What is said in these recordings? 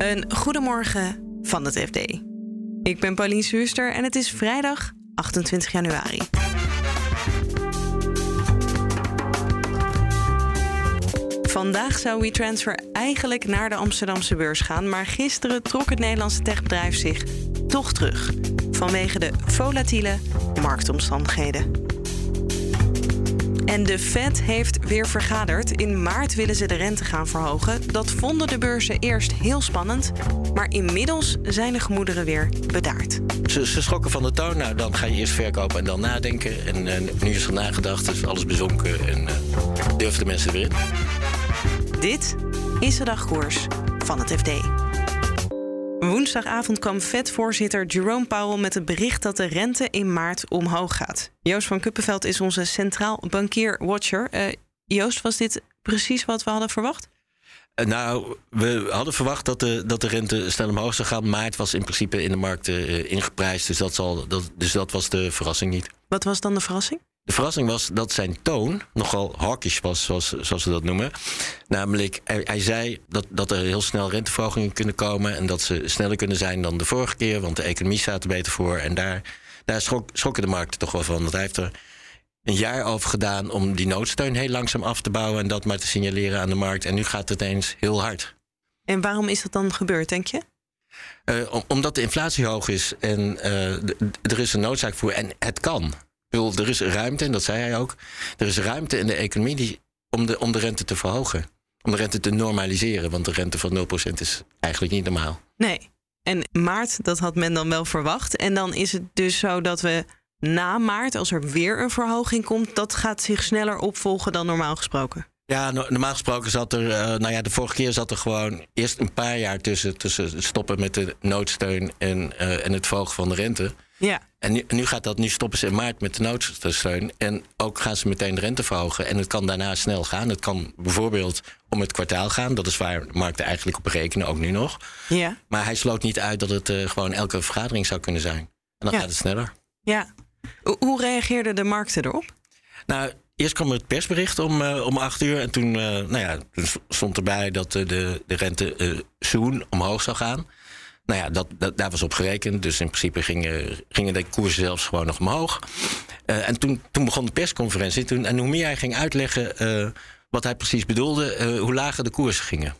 Een goedemorgen van het FD. Ik ben Pauline Zuurster en het is vrijdag 28 januari. Vandaag zou WeTransfer eigenlijk naar de Amsterdamse beurs gaan, maar gisteren trok het Nederlandse techbedrijf zich toch terug vanwege de volatiele marktomstandigheden. En de Fed heeft weer vergaderd. In maart willen ze de rente gaan verhogen. Dat vonden de beurzen eerst heel spannend. Maar inmiddels zijn de gemoederen weer bedaard. Ze, ze schrokken van de toon. Nou, dan ga je eerst verkopen en dan nadenken. En uh, nu is er nagedacht, is alles bezonken. En uh, durven de mensen weer in. Dit is de dagkoers van het FD. Woensdagavond kwam Fed-voorzitter Jerome Powell met het bericht dat de rente in maart omhoog gaat. Joost van Kuppenveld is onze centraal bankier-watcher. Uh, Joost, was dit precies wat we hadden verwacht? Uh, nou, we hadden verwacht dat de, dat de rente snel omhoog zou gaan. Maart was in principe in de markt uh, ingeprijsd. Dus dat, zal, dat, dus dat was de verrassing niet. Wat was dan de verrassing? De verrassing was dat zijn toon nogal hawkish was, zoals, zoals ze dat noemen. Namelijk, hij, hij, zei dat, dat er heel snel renteverhogingen kunnen komen... en dat ze sneller kunnen zijn dan de vorige keer... want de economie staat er beter voor. En daar, daar schrok, schrokken de markten toch wel van. Want hij heeft er een jaar over gedaan om die noodsteun heel langzaam af te bouwen... en dat maar te signaleren aan de markt. En nu gaat het eens heel hard. En waarom is dat dan gebeurd, denk je? Uh, om, omdat de inflatie hoog is en uh, er is een noodzaak voor en het kan er is ruimte, en dat zei hij ook. Er is ruimte in de economie die, om, de, om de rente te verhogen. Om de rente te normaliseren. Want de rente van 0% is eigenlijk niet normaal. Nee. En maart, dat had men dan wel verwacht. En dan is het dus zo dat we na maart, als er weer een verhoging komt, dat gaat zich sneller opvolgen dan normaal gesproken. Ja, normaal gesproken zat er, uh, nou ja, de vorige keer zat er gewoon eerst een paar jaar tussen, tussen het stoppen met de noodsteun en, uh, en het verhogen van de rente. Ja. En nu, nu, gaat dat, nu stoppen ze in maart met de noodsteun. En ook gaan ze meteen de rente verhogen. En het kan daarna snel gaan. Het kan bijvoorbeeld om het kwartaal gaan. Dat is waar de markten eigenlijk op rekenen, ook nu nog. Ja. Maar hij sloot niet uit dat het uh, gewoon elke vergadering zou kunnen zijn. En dan Ja. gaat het sneller. Ja. Hoe- reageerden de markten erop? Nou, eerst kwam het persbericht om, eh, om acht uur. En toen, eh, nou ja, toen stond erbij dat eh, de, de rente eh soon omhoog zou gaan. Nou ja, dat, dat, daar was op gerekend. Dus in principe gingen, gingen de koersen zelfs gewoon nog omhoog. Eh, en toen, toen begon de persconferentie. Toen, en hoe meer hij ging uitleggen eh, wat hij precies bedoelde, eh, hoe lager de koersen gingen.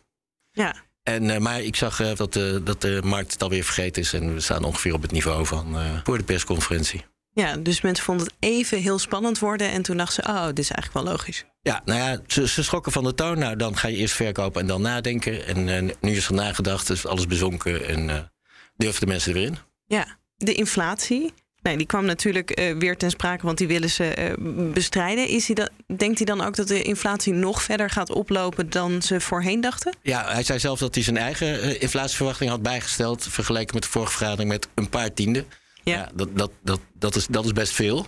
Ja. En, maar ik zag dat, de dat de markt het alweer vergeten is. En we staan ongeveer op het niveau van voor de persconferentie. Ja, dus mensen vonden het even heel spannend worden. En toen dachten ze, oh, dit is eigenlijk wel logisch. Ja, nou ja, ze, ze schrokken van de toon. Nou, dan ga je eerst verkopen en dan nadenken. En eh, nu is er nagedacht, is alles bezonken en eh durven de mensen er weer in. Ja, de inflatie. Nee, die kwam natuurlijk eh, weer ten sprake, want die willen ze eh, bestrijden. Is hij dat, denkt hij dan ook dat de inflatie nog verder gaat oplopen dan ze voorheen dachten? Ja, hij zei zelf dat hij zijn eigen inflatieverwachting had bijgesteld. Vergeleken met de vorige vergadering met een paar tienden. Ja. dat, dat, dat, dat, is, dat is best veel.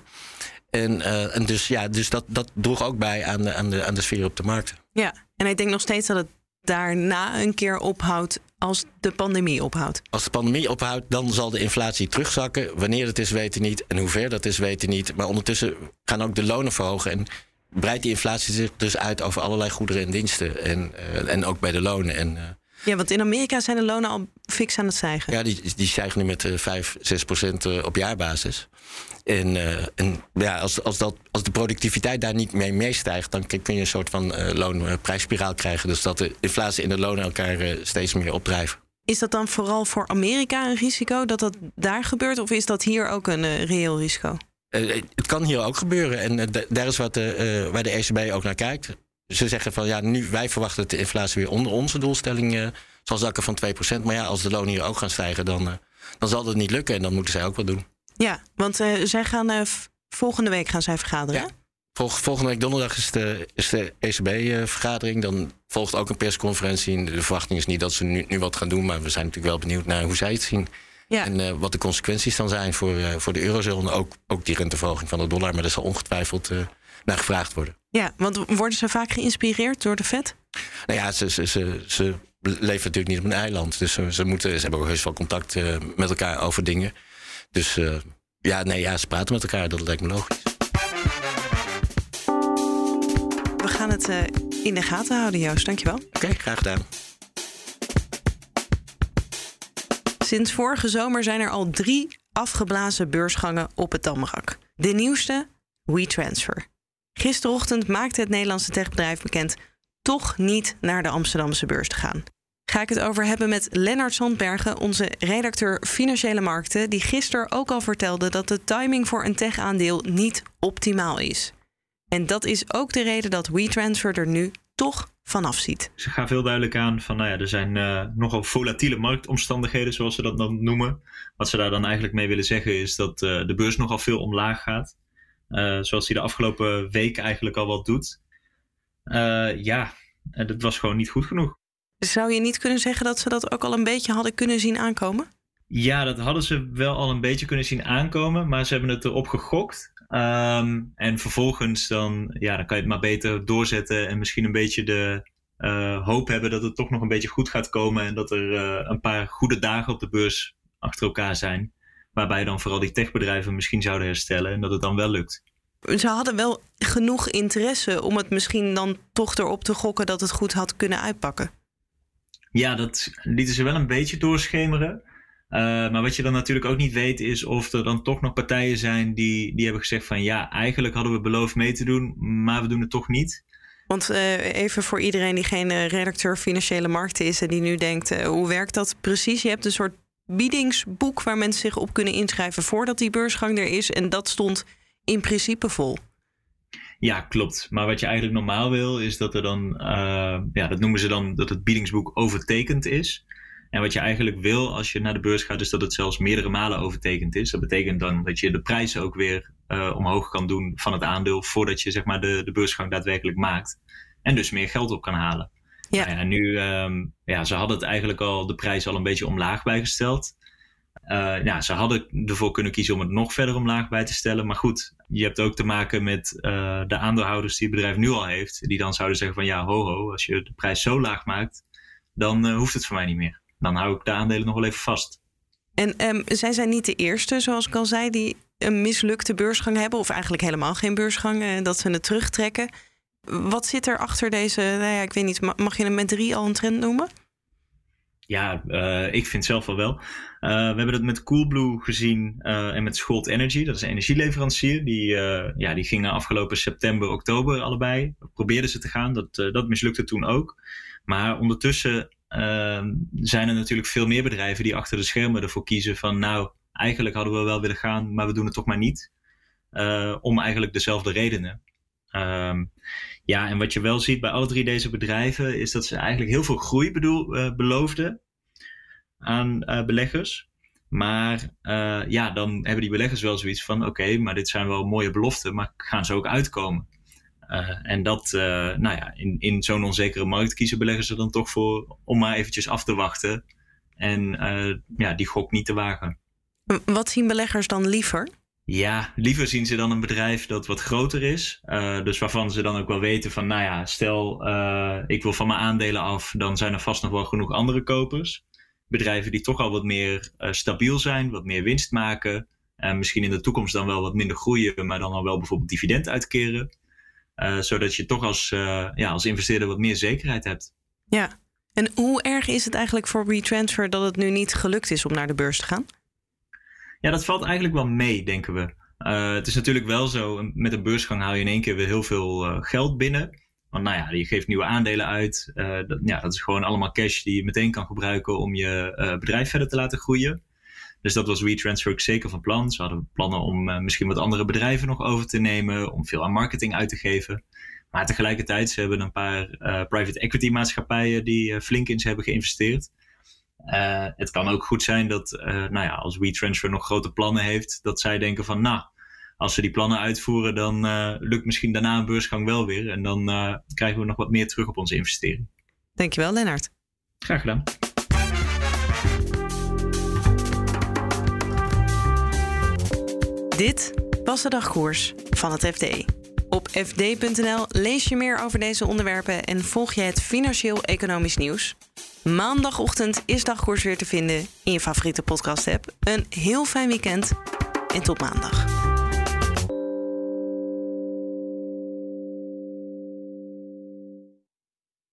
En, eh, en dus, ja, dus dat, dat droeg ook bij aan de, aan, de, aan de sfeer op de markt. Ja, en ik denk nog steeds dat het daarna een keer ophoudt als de pandemie ophoudt. Als de pandemie ophoudt, dan zal de inflatie terugzakken. Wanneer dat is, weten we niet. En hoe ver dat is, weten we niet. Maar ondertussen gaan ook de lonen verhogen. En breidt die inflatie zich dus uit over allerlei goederen en diensten. En, eh, en ook bij de lonen. En eh, Ja, want in Amerika zijn de lonen al fix aan het stijgen. ja, die, die stijgen nu met eh 5, 6 procent eh, op jaarbasis. En, eh, en ja, als, als, dat, als de productiviteit daar niet mee meestijgt, dan kun je een soort van eh loonprijsspiraal krijgen. Dus dat de inflatie en de lonen elkaar eh, steeds meer opdrijven. Is dat dan vooral voor Amerika een risico dat dat daar gebeurt? Of is dat hier ook een eh, reëel risico? Eh, het kan hier ook gebeuren. En eh, da- daar is wat, eh, eh, waar de ECB ook naar kijkt. Ze zeggen van ja, nu wij verwachten dat de inflatie weer onder onze doelstelling eh, zal zakken van 2%. Maar ja, als de lonen hier ook gaan stijgen, dan, eh, dan zal dat niet lukken. En dan moeten zij ook wat doen. Ja, want eh, zij gaan volgende week gaan zij vergaderen. Ja. volgende week donderdag is de, is de ECB-vergadering. Dan volgt ook een persconferentie. En de verwachting is niet dat ze nu, nu wat gaan doen. Maar we zijn natuurlijk wel benieuwd naar hoe zij het zien. Ja. En wat de consequenties dan zijn voor, voor de eurozone. Ook, ook die renteverhoging van de dollar. Maar daar zal ongetwijfeld naar gevraagd worden. Ja, want worden ze vaak geïnspireerd door de Fed? Nou ja, ze, ze, ze, ze leven natuurlijk niet op een eiland. Dus ze, ze, moeten, ze hebben ook heus wel contact eh, met elkaar over dingen. Dus eh, ja, nee, ja, ze praten met elkaar. Dat lijkt me logisch. We gaan het eh, in de gaten houden, Joost. Dankjewel. Oké, graag gedaan. Sinds vorige zomer zijn er al drie afgeblazen beursgangen op het Damrak. De nieuwste, WeTransfer. Gisterochtend maakte het Nederlandse techbedrijf bekend toch niet naar de Amsterdamse beurs te gaan. Ga ik het over hebben met Lennart Sandbergen, onze redacteur Financiële Markten, die gisteren ook al vertelde dat de timing voor een tech-aandeel niet optimaal is. En dat is ook de reden dat WeTransfer er nu toch vanaf ziet. Ze gaan veel duidelijk aan van, nou ja, er zijn uh, nogal volatiele marktomstandigheden, zoals ze dat dan noemen. Wat ze daar dan eigenlijk mee willen zeggen is dat uh, de beurs nogal veel omlaag gaat. Uh, zoals hij de afgelopen weken eigenlijk al wat doet. ja, dat was gewoon niet goed genoeg. Zou je niet kunnen zeggen dat ze dat ook al een beetje hadden kunnen zien aankomen? Ja, dat hadden ze wel al een beetje kunnen zien aankomen, maar ze hebben het erop gegokt. Um, en vervolgens dan, ja, dan kan je het maar beter doorzetten en misschien een beetje de uh, hoop hebben dat het toch nog een beetje goed gaat komen en dat er uh, een paar goede dagen op de beurs achter elkaar zijn. Waarbij dan vooral die techbedrijven misschien zouden herstellen en dat het dan wel lukt. Ze hadden wel genoeg interesse om het misschien dan toch erop te gokken dat het goed had kunnen uitpakken. Ja, dat lieten ze wel een beetje doorschemeren. Uh, maar wat je dan natuurlijk ook niet weet is of er dan toch nog partijen zijn die, die hebben gezegd van ja, eigenlijk hadden we beloofd mee te doen, maar we doen het toch niet. Want uh, even voor iedereen die geen uh, redacteur financiële markten is en die nu denkt, hoe werkt dat precies? Je hebt een soort biedingsboek waar mensen zich op kunnen inschrijven voordat die beursgang er is. En dat stond in principe vol. Ja, klopt. Maar wat je eigenlijk normaal wil, is dat er dan, ja, dat noemen ze dan dat het biedingsboek overtekend is. En wat je eigenlijk wil als je naar de beurs gaat, is dat het zelfs meerdere malen overtekend is. Dat betekent dan dat je de prijs ook weer uh, omhoog kan doen van het aandeel voordat je zeg maar, de, de beursgang daadwerkelijk maakt. En dus meer geld op kan halen. Ja. Nou en nu, um, ja, ze hadden het eigenlijk al de prijs al een beetje omlaag bijgesteld. Uh, ja, ze hadden ervoor kunnen kiezen om het nog verder omlaag bij te stellen. Maar goed, je hebt ook te maken met uh, de aandeelhouders die het bedrijf nu al heeft. Die dan zouden zeggen van ja, ho ho, als je de prijs zo laag maakt, dan uh, hoeft het voor mij niet meer dan hou ik de aandelen nog wel even vast. En um, zij zijn niet de eerste, zoals ik al zei, die een mislukte beursgang hebben, of eigenlijk helemaal geen beursgang, dat ze het terugtrekken. Wat zit er achter deze, nou ja, ik weet niet, mag je hem met drie al een trend noemen? Ja, uh, ik vind zelf wel wel. Uh, we hebben het met Coolblue gezien uh, en met Scholt Energy, dat is een energieleverancier. Die, ja, die gingen afgelopen september, oktober allebei. Probeerden ze te gaan, dat, dat mislukte toen ook. Maar ondertussen uh, zijn er natuurlijk veel meer bedrijven die achter de schermen ervoor kiezen van nou, eigenlijk hadden we wel willen gaan, maar we doen het toch maar niet. Om eigenlijk dezelfde redenen. Um, ja, en wat je wel ziet bij alle drie deze bedrijven is dat ze eigenlijk heel veel groei bedoel, uh, beloofden aan uh, beleggers. Maar ja, dan hebben die beleggers wel zoiets van: oké, maar dit zijn wel mooie beloften, maar gaan ze ook uitkomen? En dat, nou ja, in, in zo'n onzekere markt kiezen beleggers er dan toch voor om maar eventjes af te wachten en ja, die gok niet te wagen. Wat zien beleggers dan liever? Ja, liever zien ze dan een bedrijf dat wat groter is. dus waarvan ze dan ook wel weten van, nou ja, stel ik wil van mijn aandelen af, dan zijn er vast nog wel genoeg andere kopers. Bedrijven die toch al wat meer stabiel zijn, wat meer winst maken. En misschien in de toekomst dan wel wat minder groeien, maar dan al wel bijvoorbeeld dividend uitkeren. Zodat je toch als, ja, als investeerder wat meer zekerheid hebt. Ja, en hoe erg is het eigenlijk voor WeTransfer dat het nu niet gelukt is om naar de beurs te gaan? Ja, dat valt eigenlijk wel mee, denken we. Uh, het is natuurlijk wel zo, met een beursgang haal je in één keer weer heel veel geld binnen. Want nou ja, je geeft nieuwe aandelen uit. dat, ja, dat is gewoon allemaal cash die je meteen kan gebruiken om je bedrijf verder te laten groeien. Dus dat was WeTransfer ook zeker van plan. Ze hadden plannen om misschien wat andere bedrijven nog over te nemen, om veel aan marketing uit te geven. Maar tegelijkertijd, ze hebben een paar private equity maatschappijen die flink in ze hebben geïnvesteerd. Het kan ook goed zijn dat, nou ja, als WeTransfer nog grote plannen heeft, dat zij denken van, nou, als ze die plannen uitvoeren, dan lukt misschien daarna een beursgang wel weer. En dan krijgen we nog wat meer terug op onze investering. Dankjewel, Lennart. Graag gedaan. Dit was de dagkoers van het FD. Op fd.nl lees je meer over deze onderwerpen en volg je het financieel-economisch nieuws. Maandagochtend is dagkoers weer te vinden in je favoriete podcast-app. Een heel fijn weekend en tot maandag.